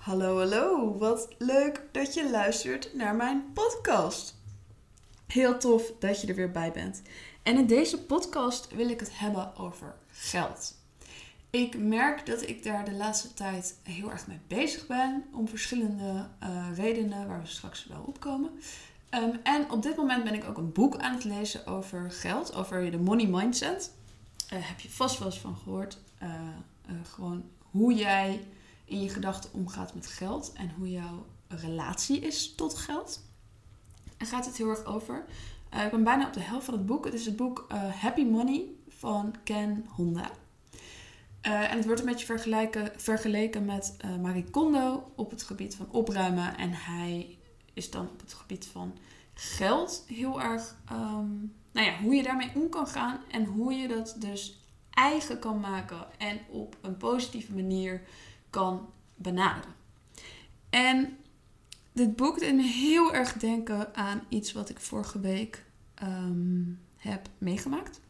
Hallo, hallo. Wat leuk dat je luistert naar mijn podcast. Heel tof dat je er weer bij bent. En in deze podcast wil ik het hebben over geld. Ik merk dat ik daar de laatste tijd heel erg mee bezig ben. Om verschillende uh, redenen waar we straks wel op komen. Um, en op dit moment ben ik ook een boek aan het lezen over geld, over de money mindset. Uh, heb je vast wel eens van gehoord. Uh, gewoon hoe jij in je gedachten omgaat met geld en hoe jouw relatie is tot geld. En gaat het heel erg over. Uh, ik ben bijna op de helft van het boek. Het is het boek uh, Happy Money van Ken Honda. Uh, en het wordt een beetje vergeleken met Marie Kondo op het gebied van opruimen. En hij is dan op het gebied van geld heel erg. Um, nou ja, hoe je daarmee om kan gaan en hoe je dat dus eigen kan maken en op een positieve manier kan benaderen. En dit boek deed me heel erg denken aan iets wat ik vorige week um, heb meegemaakt.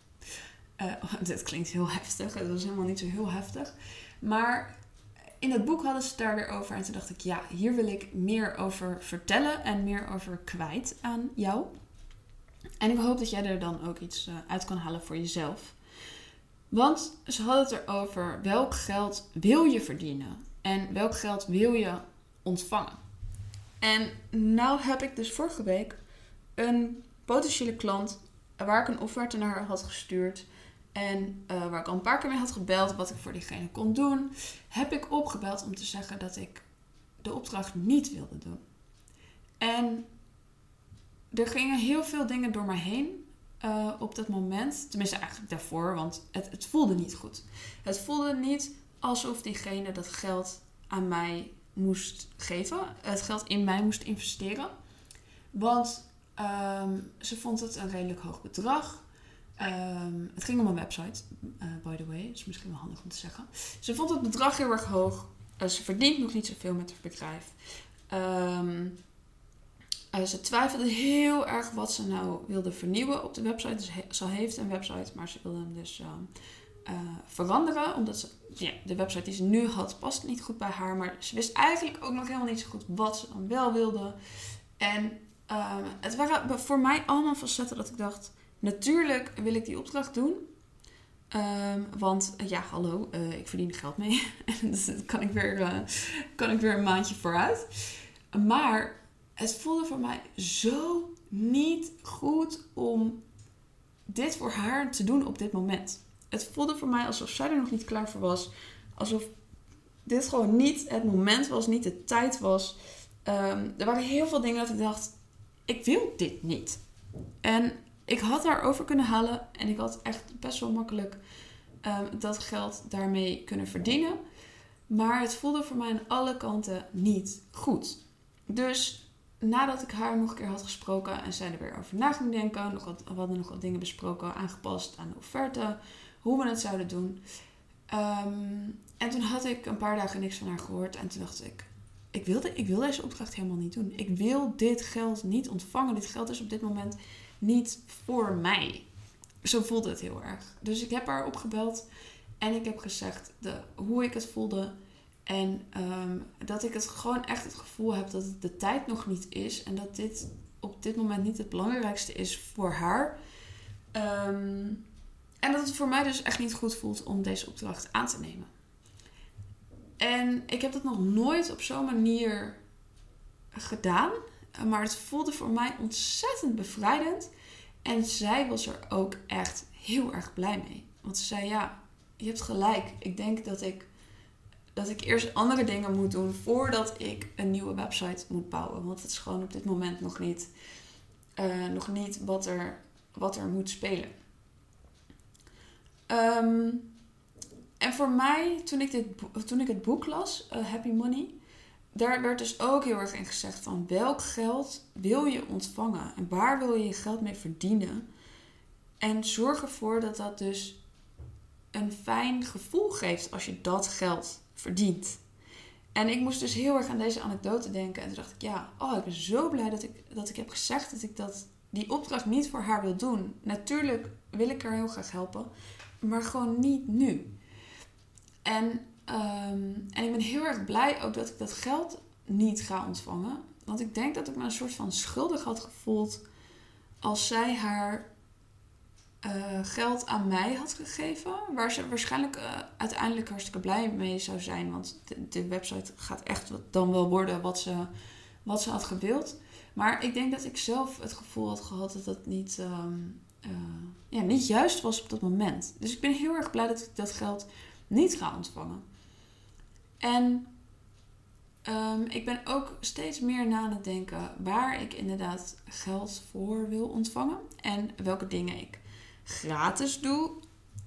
Uh, dit klinkt heel heftig, het was helemaal niet zo heel heftig. Maar in het boek hadden ze het daar weer over. En toen dacht ik, ja, hier wil ik meer over vertellen en meer over kwijt aan jou. En ik hoop dat jij er dan ook iets uh, uit kan halen voor jezelf. Want ze hadden het erover welk geld wil je verdienen en welk geld wil je ontvangen. En nou heb ik dus vorige week een potentiële klant waar ik een offerte naar had gestuurd en uh, waar ik al een paar keer mee had gebeld wat ik voor diegene kon doen, heb ik opgebeld om te zeggen dat ik de opdracht niet wilde doen. En er gingen heel veel dingen door mij heen uh, op dat moment. Tenminste, eigenlijk daarvoor, want het, het voelde niet goed. Het voelde niet alsof diegene dat geld aan mij moest geven. Het geld in mij moest investeren. Want um, ze vond het een redelijk hoog bedrag. Um, het ging om een website, uh, by the way. Is misschien wel handig om te zeggen. Ze vond het bedrag heel erg hoog. Uh, ze verdient nog niet zoveel met het bedrijf. Um, uh, ze twijfelde heel erg wat ze nou wilde vernieuwen op de website. Dus he ze heeft een website, maar ze wilde hem dus uh, veranderen. Omdat ze, ja, de website die ze nu had, past niet goed bij haar. Maar ze wist eigenlijk ook nog helemaal niet zo goed wat ze dan wel wilde. En uh, het waren voor mij allemaal facetten dat ik dacht... Natuurlijk wil ik die opdracht doen. Um, want ja, hallo, ik verdien geld mee. dus kan ik, weer, kan ik weer een maandje vooruit. Maar het voelde voor mij zo niet goed om dit voor haar te doen op dit moment. Het voelde voor mij alsof zij er nog niet klaar voor was. Alsof dit gewoon niet het moment was, niet de tijd was. Um, er waren heel veel dingen dat ik dacht: ik wil dit niet. En ik had daarover kunnen halen en ik had echt best wel makkelijk um, dat geld daarmee kunnen verdienen. Maar het voelde voor mij aan alle kanten niet goed. Dus nadat ik haar nog een keer had gesproken en zij er weer over na ging denken, nog wat, we hadden nog wat dingen besproken, aangepast aan de offerte, hoe we het zouden doen. Um, en toen had ik een paar dagen niks van haar gehoord en toen dacht ik, ik wil, ik wil deze opdracht helemaal niet doen. Ik wil dit geld niet ontvangen. Dit geld is op dit moment niet voor mij. Zo voelde het heel erg. Dus ik heb haar opgebeld en ik heb gezegd de, hoe ik het voelde. En um, dat ik het gewoon echt het gevoel heb dat het de tijd nog niet is. En dat dit op dit moment niet het belangrijkste is voor haar. Um, en dat het voor mij dus echt niet goed voelt om deze opdracht aan te nemen. En ik heb dat nog nooit op zo'n manier gedaan. Maar het voelde voor mij ontzettend bevrijdend. En zij was er ook echt heel erg blij mee. Want ze zei: Ja, je hebt gelijk. Ik denk dat ik dat ik eerst andere dingen moet doen voordat ik een nieuwe website moet bouwen. Want het is gewoon op dit moment nog niet, uh, nog niet wat, er, wat er moet spelen. Um, en voor mij, toen ik, dit, toen ik het boek las, uh, Happy Money, daar werd dus ook heel erg in gezegd van welk geld wil je ontvangen en waar wil je je geld mee verdienen. En zorg ervoor dat dat dus een fijn gevoel geeft als je dat geld verdient. En ik moest dus heel erg aan deze anekdote denken. En toen dacht ik, ja, oh, ik ben zo blij dat ik, dat ik heb gezegd dat ik dat, die opdracht niet voor haar wil doen. Natuurlijk wil ik haar heel graag helpen, maar gewoon niet nu. En ehm, en ik ben heel erg blij ook dat ik dat geld niet ga ontvangen. Want ik denk dat ik me een soort van schuldig had gevoeld als zij haar uh, geld aan mij had gegeven. Waar ze waarschijnlijk uh, uiteindelijk hartstikke blij mee zou zijn. Want de, website gaat echt dan wel worden wat ze, wat ze had gewild. Maar ik denk dat ik zelf het gevoel had gehad dat dat niet, um, uh, ja, niet juist was op dat moment. Dus ik ben heel erg blij dat ik dat geld niet ga ontvangen. En um, ik ben ook steeds meer na aan het denken waar ik inderdaad geld voor wil ontvangen. En welke dingen ik gratis doe.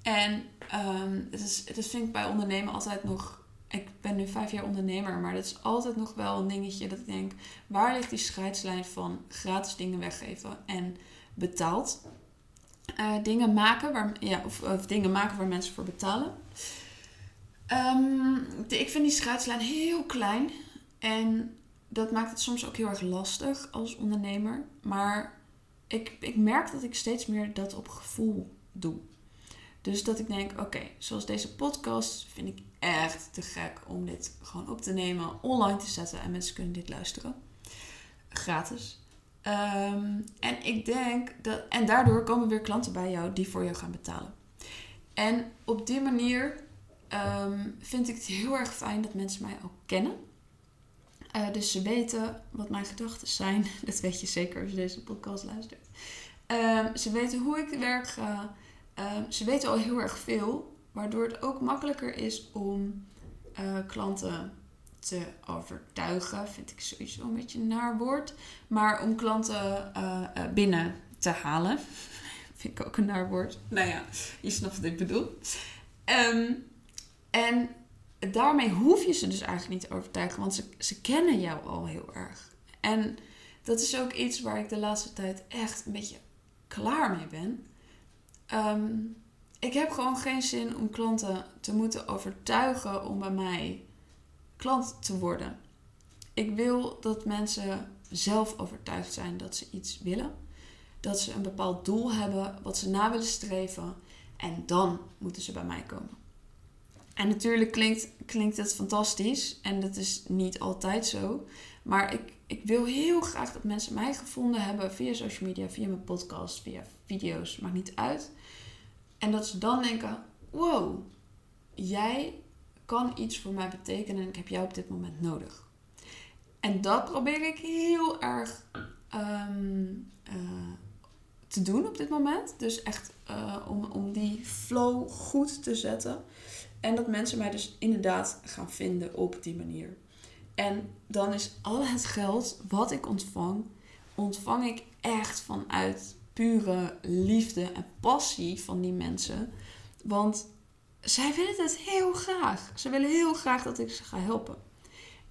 En um, het, is, het is, vind ik bij ondernemen altijd nog. Ik ben nu vijf jaar ondernemer, maar dat is altijd nog wel een dingetje dat ik denk: waar ligt die scheidslijn van gratis dingen weggeven en betaald uh, dingen maken, waar, ja, of, of, dingen maken waar mensen voor betalen? Um, ik vind die scheidslijn heel klein en dat maakt het soms ook heel erg lastig als ondernemer. Maar ik, ik merk dat ik steeds meer dat op gevoel doe. Dus dat ik denk, oké, zoals deze podcast vind ik echt te gek om dit gewoon op te nemen, online te zetten en mensen kunnen dit luisteren. Gratis. Ehm, en ik denk dat, en daardoor komen weer klanten bij jou die voor jou gaan betalen. En op die manier ehm, vind ik het heel erg fijn dat mensen mij ook kennen. Uh, dus ze weten wat mijn gedachten zijn. Dat weet je zeker als je deze podcast luistert. Uh, ze weten hoe ik werk ga. Uh, ze weten al heel erg veel. Waardoor het ook makkelijker is om eh, klanten te overtuigen. Vind ik sowieso een beetje een naar woord. Maar om klanten binnen te halen. Vind ik ook een naar woord. Nou ja, je snapt wat ik bedoel. Um, en daarmee hoef je ze dus eigenlijk niet te overtuigen, want ze, ze kennen jou al heel erg. En dat is ook iets waar ik de laatste tijd echt een beetje klaar mee ben. Ehm, ik heb gewoon geen zin om klanten te moeten overtuigen om bij mij klant te worden. Ik wil dat mensen zelf overtuigd zijn dat ze iets willen. Dat ze een bepaald doel hebben wat ze na willen streven. En dan moeten ze bij mij komen. En natuurlijk klinkt, klinkt het fantastisch en dat is niet altijd zo. Maar ik, ik wil heel graag dat mensen mij gevonden hebben via social media, via mijn podcast, via video's, maakt niet uit. En dat ze dan denken: wow, jij kan iets voor mij betekenen en ik heb jou op dit moment nodig. En dat probeer ik heel erg ehm, eh, te doen op dit moment. Dus echt uh, om, om die flow goed te zetten. En dat mensen mij dus inderdaad gaan vinden op die manier. En dan is al het geld wat ik ontvang, ontvang ik echt vanuit pure liefde en passie van die mensen. Want zij willen het heel graag. Ze willen heel graag dat ik ze ga helpen.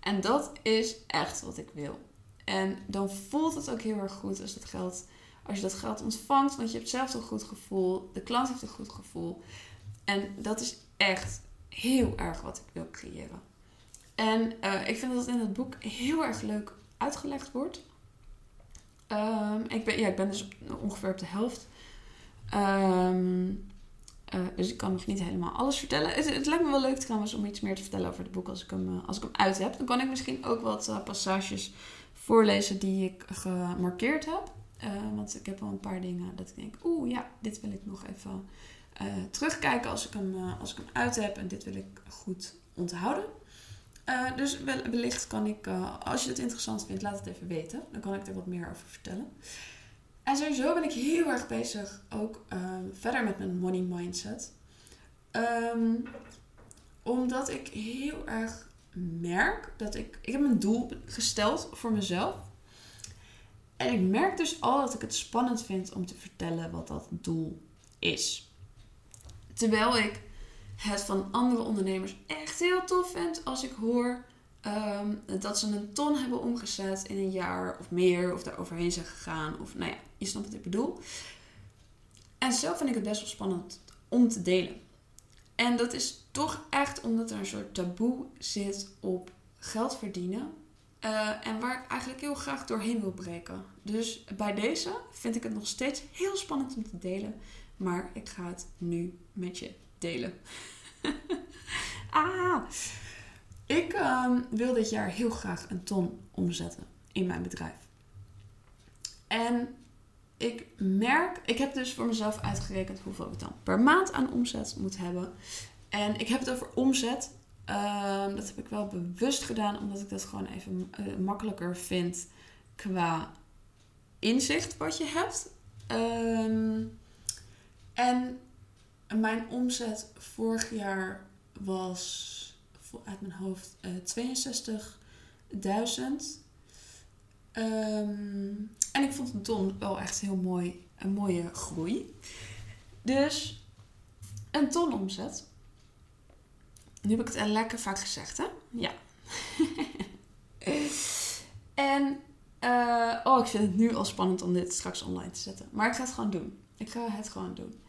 En dat is echt wat ik wil. En dan voelt het ook heel erg goed als geld, als je dat geld ontvangt, want je hebt zelf een goed gevoel, de klant heeft een goed gevoel. En dat is echt heel erg wat ik wil creëren. En uh, ik vind dat het in het boek heel erg leuk uitgelegd wordt. Um, ik, ben, ja, ik ben dus ongeveer op de helft. Um, uh, dus ik kan nog niet helemaal alles vertellen. Het, het, lijkt me wel leuk trouwens om iets meer te vertellen over het boek als ik hem, uh, als ik hem uit heb. Dan kan ik misschien ook wat passages voorlezen die ik gemarkeerd heb. want ik heb wel een paar dingen dat ik denk, oeh ja, dit wil ik nog even uh, terugkijken als ik, hem, uh, als ik hem uit heb. En dit wil ik goed onthouden. Uh, dus wellicht kan ik, als je het interessant vindt, laat het even weten. Dan kan ik er wat meer over vertellen. En sowieso ben ik heel erg bezig ook verder met mijn money mindset. Um, omdat ik heel erg merk dat ik... Ik heb een doel gesteld voor mezelf. En ik merk dus al dat ik het spannend vind om te vertellen wat dat doel is. Terwijl ik het van andere ondernemers echt heel tof vind als ik hoor um, dat ze een ton hebben omgezet in een jaar of meer, of daar overheen zijn gegaan. Of nou ja, je snapt wat ik bedoel. En zelf vind ik het best wel spannend om te delen. En dat is toch echt omdat er een soort taboe zit op geld verdienen. Uh, en waar ik eigenlijk heel graag doorheen wil breken. Dus bij deze vind ik het nog steeds heel spannend om te delen. Maar ik ga het nu met je delen. ah. Ik ehm, wil dit jaar heel graag een ton omzetten in mijn bedrijf. En ik merk, ik heb dus voor mezelf uitgerekend hoeveel ik dan per maand aan omzet moet hebben. En ik heb het over omzet. Ehm, dat heb ik wel bewust gedaan, omdat ik dat gewoon even uh, makkelijker vind qua inzicht wat je hebt. Ehm, en mijn omzet vorig jaar was uit mijn hoofd uh, 62.000. Um, en ik vond een ton wel echt heel mooi, een mooie groei. Dus een ton omzet. Nu heb ik het lekker vaak gezegd, hè? Ja. en, uh, oh, ik vind het nu al spannend om dit straks online te zetten. Maar ik ga het gewoon doen. Ik ga het gewoon doen.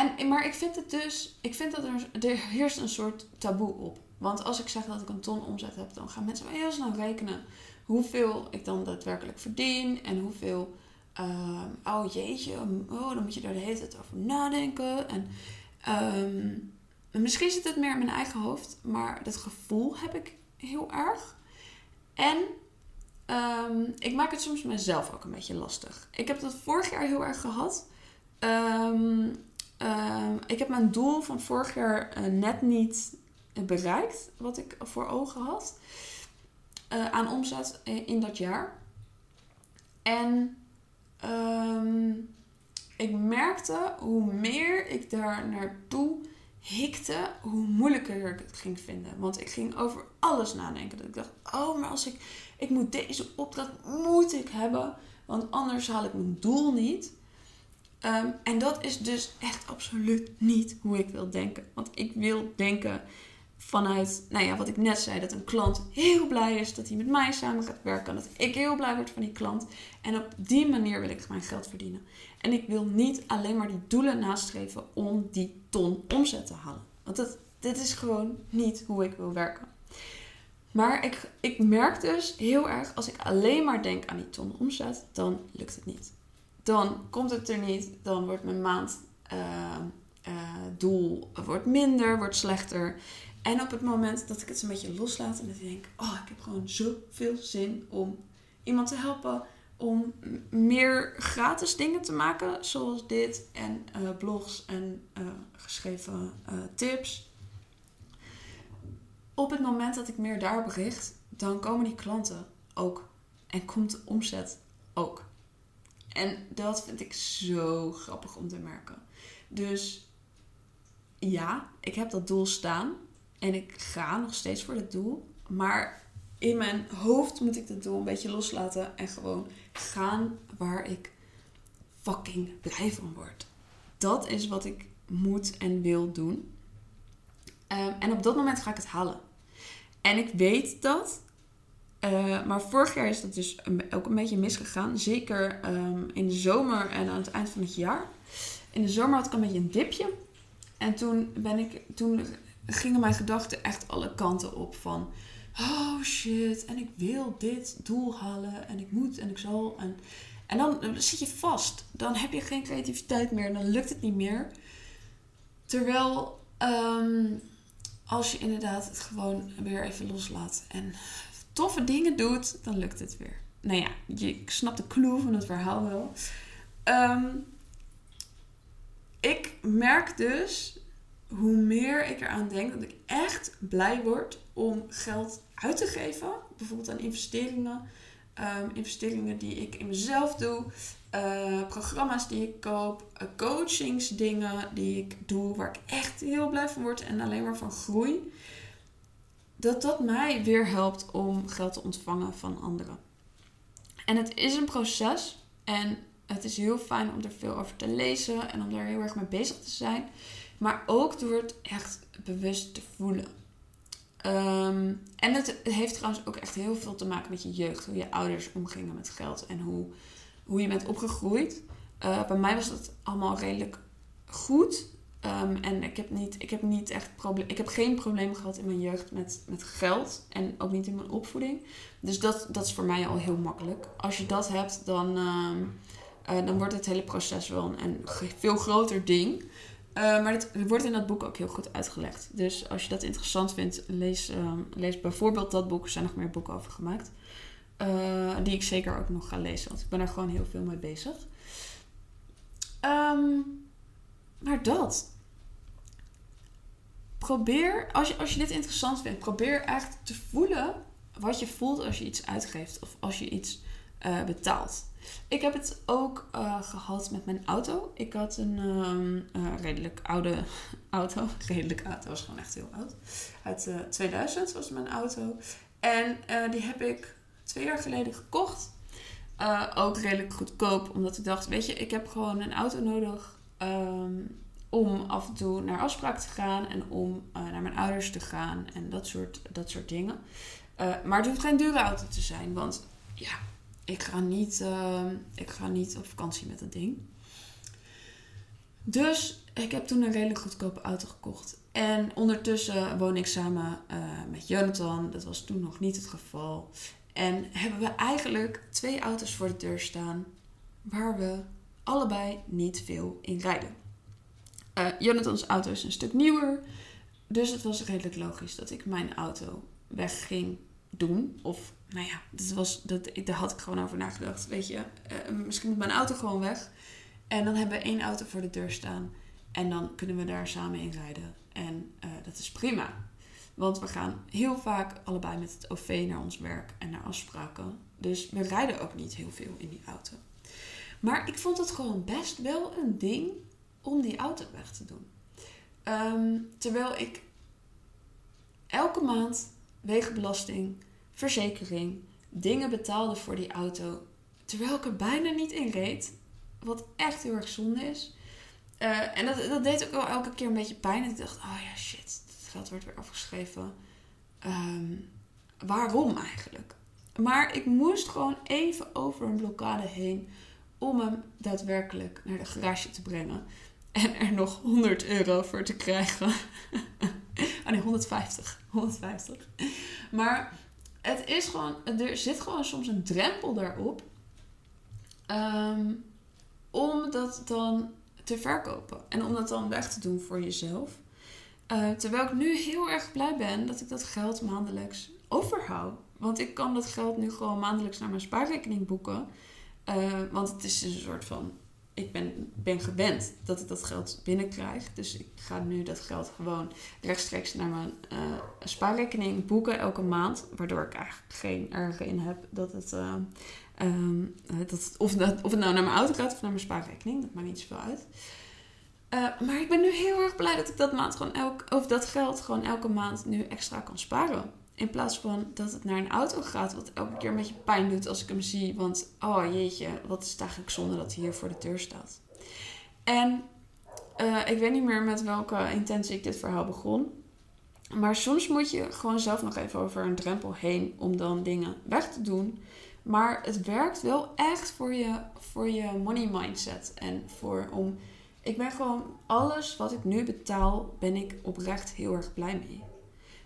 En, maar ik vind het dus, ik vind dat er, er heerst een soort taboe op. Want als ik zeg dat ik een ton omzet heb, dan gaan mensen heel snel rekenen hoeveel ik dan daadwerkelijk verdien en hoeveel. Uh, oh jeetje, oh, dan moet je daar de hele tijd over nadenken. En um, misschien zit het meer in mijn eigen hoofd, maar dat gevoel heb ik heel erg. En um, ik maak het soms mezelf ook een beetje lastig. Ik heb dat vorig jaar heel erg gehad. Um, ik heb mijn doel van vorig jaar uh, net niet bereikt, wat ik voor ogen had. Uh, aan omzet in dat jaar. En um, ik merkte hoe meer ik daar naartoe hikte, hoe moeilijker ik het ging vinden. Want ik ging over alles nadenken. Dat ik dacht, oh, maar als ik, ik moet deze opdracht moet ik hebben, want anders haal ik mijn doel niet. Um, en dat is dus echt absoluut niet hoe ik wil denken. Want ik wil denken vanuit, nou ja, wat ik net zei, dat een klant heel blij is dat hij met mij samen gaat werken. Dat ik heel blij word van die klant. En op die manier wil ik mijn geld verdienen. En ik wil niet alleen maar die doelen nastreven om die ton omzet te halen. Want dat, dit is gewoon niet hoe ik wil werken. Maar ik, ik merk dus heel erg, als ik alleen maar denk aan die ton omzet, dan lukt het niet. Dan komt het er niet, dan wordt mijn maand uh, uh, doel wordt minder, wordt slechter. En op het moment dat ik het een beetje loslaat en dat ik denk, oh, ik heb gewoon zoveel zin om iemand te helpen, om meer gratis dingen te maken, zoals dit en uh, blogs en geschreven tips. Op het moment dat ik meer daarop richt, dan komen die klanten ook en komt de omzet ook. En dat vind ik zo grappig om te merken. Dus ja, ik heb dat doel staan. En ik ga nog steeds voor het doel. Maar in mijn hoofd moet ik dat doel een beetje loslaten. En gewoon gaan waar ik fucking blij van word. Dat is wat ik moet en wil doen. Um, en op dat moment ga ik het halen. En ik weet dat. Uh, maar vorig jaar is dat dus ook een beetje misgegaan. Zeker um, in de zomer en aan het eind van het jaar. In de zomer had ik een beetje een dipje. En toen ben ik, toen gingen mijn gedachten echt alle kanten op van oh shit en ik wil dit doel halen en ik moet en ik zal en en dan zit je vast. Dan heb je geen creativiteit meer. Dan lukt het niet meer. Terwijl um, als je inderdaad het gewoon weer even loslaat en toffe dingen doet, dan lukt het weer. Nou ja, je snapt de clue van het verhaal wel. Um, ik merk dus hoe meer ik eraan denk dat ik echt blij word om geld uit te geven. Bijvoorbeeld aan investeringen. Um, investeringen die ik in mezelf doe. Uh, programma's die ik koop. Uh, coachingsdingen die ik doe. Waar ik echt heel blij van word. En alleen maar van groei. Dat dat mij weer helpt om geld te ontvangen van anderen. En het is een proces. En het is heel fijn om er veel over te lezen. En om daar heel erg mee bezig te zijn. Maar ook door het echt bewust te voelen. Um, en het heeft trouwens ook echt heel veel te maken met je jeugd. Hoe je ouders omgingen met geld. En hoe, hoe je bent opgegroeid. Uh, bij mij was dat allemaal redelijk goed. Um, en ik heb niet, ik heb niet echt probleem. Ik heb geen probleem gehad in mijn jeugd met, met geld. En ook niet in mijn opvoeding. Dus dat, dat is voor mij al heel makkelijk. Als je dat hebt, dan, um, uh, dan wordt het hele proces wel een, veel groter ding. Uh, maar het wordt in dat boek ook heel goed uitgelegd. Dus als je dat interessant vindt, lees, uh, lees bijvoorbeeld dat boek. Er zijn nog meer boeken over gemaakt. Uh, die ik zeker ook nog ga lezen, want ik ben er gewoon heel veel mee bezig. Um, maar dat. Probeer, als je, als je dit interessant vindt, probeer echt te voelen wat je voelt als je iets uitgeeft of als je iets uh, betaalt. Ik heb het ook uh, gehad met mijn auto. Ik had een um, uh, redelijk oude auto. Redelijk auto was gewoon echt heel oud. Uit 2000 was mijn auto. En die heb ik twee jaar geleden gekocht. ook redelijk goedkoop, omdat ik dacht: Weet je, ik heb gewoon een auto nodig. Um, om af en toe naar afspraak te gaan en om naar mijn ouders te gaan en dat soort, dat soort dingen. maar het hoeft geen dure auto te zijn, want ja, ik ga niet, uh, ik ga niet op vakantie met dat ding. Dus ik heb toen een redelijk goedkope auto gekocht. En ondertussen woon ik samen uh, met Jonathan. Dat was toen nog niet het geval. En hebben we eigenlijk twee auto's voor de deur staan waar we allebei niet veel in rijden. Uh, Jonathans auto is een stuk nieuwer. Dus het was redelijk logisch dat ik mijn auto weg ging doen. Of nou ja, dat was, dat, daar had ik gewoon over nagedacht. Weet je, uh, misschien moet mijn auto gewoon weg. En dan hebben we één auto voor de deur staan. En dan kunnen we daar samen in rijden. En uh, dat is prima. Want we gaan heel vaak allebei met het OV naar ons werk en naar afspraken. Dus we rijden ook niet heel veel in die auto. Maar ik vond het gewoon best wel een ding om die auto weg te doen. Um, terwijl ik elke maand wegenbelasting verzekering, dingen betaalde voor die auto. Terwijl ik er bijna niet in reed. Wat echt heel erg zonde is. Uh, en dat, dat deed ook wel elke keer een beetje pijn. En ik dacht, oh ja, shit, het geld wordt weer afgeschreven. Um, waarom eigenlijk? Maar ik moest gewoon even over een blokkade heen om hem daadwerkelijk naar de garage te brengen. En er nog 100 euro voor te krijgen. ah nee, 150. 150. Maar het is gewoon, er zit gewoon soms een drempel daarop. Um, om dat dan te verkopen. En om dat dan weg te doen voor jezelf. Uh, terwijl ik nu heel erg blij ben dat ik dat geld maandelijks overhoud. Want ik kan dat geld nu gewoon maandelijks naar mijn spaarrekening boeken. Uh, want het is een soort van ik ben, ben gewend dat ik dat geld binnenkrijg. Dus ik ga nu dat geld gewoon rechtstreeks naar mijn uh, spaarrekening boeken elke maand. Waardoor ik eigenlijk geen erg in heb dat het, uh, um, dat of, dat, of het nou naar mijn auto gaat of naar mijn spaarrekening. Dat maakt niet zoveel uit. Maar ik ben nu heel erg blij dat ik dat, maand gewoon elk, of dat geld gewoon elke maand nu extra kan sparen. In plaats van dat het naar een auto gaat, wat elke keer een beetje pijn doet als ik hem zie. Want, oh jeetje, wat is het eigenlijk zonde dat hij hier voor de deur staat. En uh, ik weet niet meer met welke intentie ik dit verhaal begon. Maar soms moet je gewoon zelf nog even over een drempel heen om dan dingen weg te doen. Maar het werkt wel echt voor je, voor je money mindset. En voor om. Ik ben gewoon alles wat ik nu betaal, ben ik oprecht heel erg blij mee.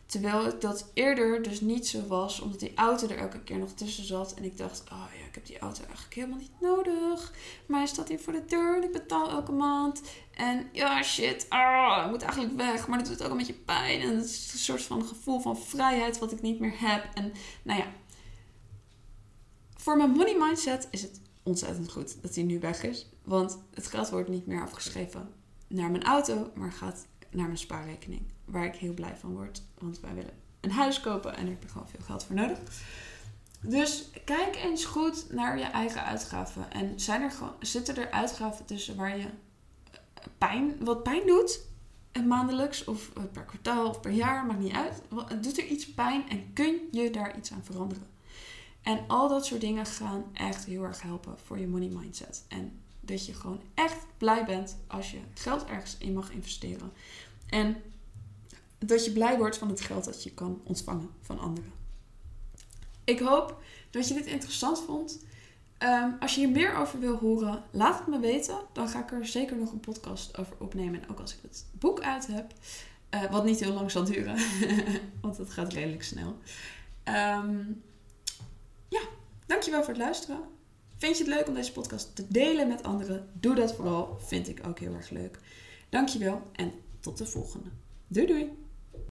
Terwijl dat eerder dus niet zo was, omdat die auto er elke keer nog tussen zat. En ik dacht, oh ja, ik heb die auto eigenlijk helemaal niet nodig. Maar hij staat hier voor de deur en ik betaal elke maand. En ja, shit, ah, ik moet eigenlijk weg. Maar dat doet ook een beetje pijn. En het is een soort van gevoel van vrijheid wat ik niet meer heb. En nou ja, voor mijn money mindset is het ontzettend goed dat hij nu weg is. Want het geld wordt niet meer afgeschreven naar mijn auto, maar gaat naar mijn spaarrekening. Waar ik heel blij van word. Want wij willen een huis kopen en daar heb je gewoon veel geld voor nodig. Dus kijk eens goed naar je eigen uitgaven. En zijn er zitten er uitgaven tussen waar je pijn, wat pijn doet? Maandelijks of per kwartaal of per jaar, maakt niet uit. Doet er iets pijn en kun je daar iets aan veranderen? En al dat soort dingen gaan echt heel erg helpen voor je money mindset. En dat je gewoon echt blij bent als je geld ergens in mag investeren. En dat je blij wordt van het geld dat je kan ontvangen van anderen. Ik hoop dat je dit interessant vond. Um, als je hier meer over wil horen, laat het me weten. Dan ga ik er zeker nog een podcast over opnemen. En ook als ik het boek uit heb. Uh, wat niet heel lang zal duren. want het gaat redelijk snel. Um, ja, dankjewel voor het luisteren. Vind je het leuk om deze podcast te delen met anderen? Doe dat vooral. Vind ik ook heel erg leuk. Dankjewel en tot de volgende. Doei doei!